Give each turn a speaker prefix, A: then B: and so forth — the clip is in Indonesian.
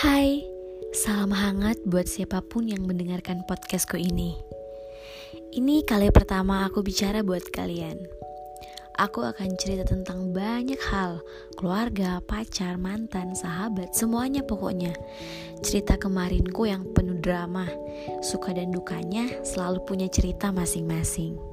A: Hai, Salam hangat buat siapa pun yang mendengarkan podcastku ini. Ini kali pertama aku bicara buat kalian. Aku akan cerita tentang banyak hal, keluarga, pacar, mantan, sahabat, semuanya pokoknya. Cerita kemarinku yang penuh drama, suka dan dukanya selalu punya cerita masing-masing.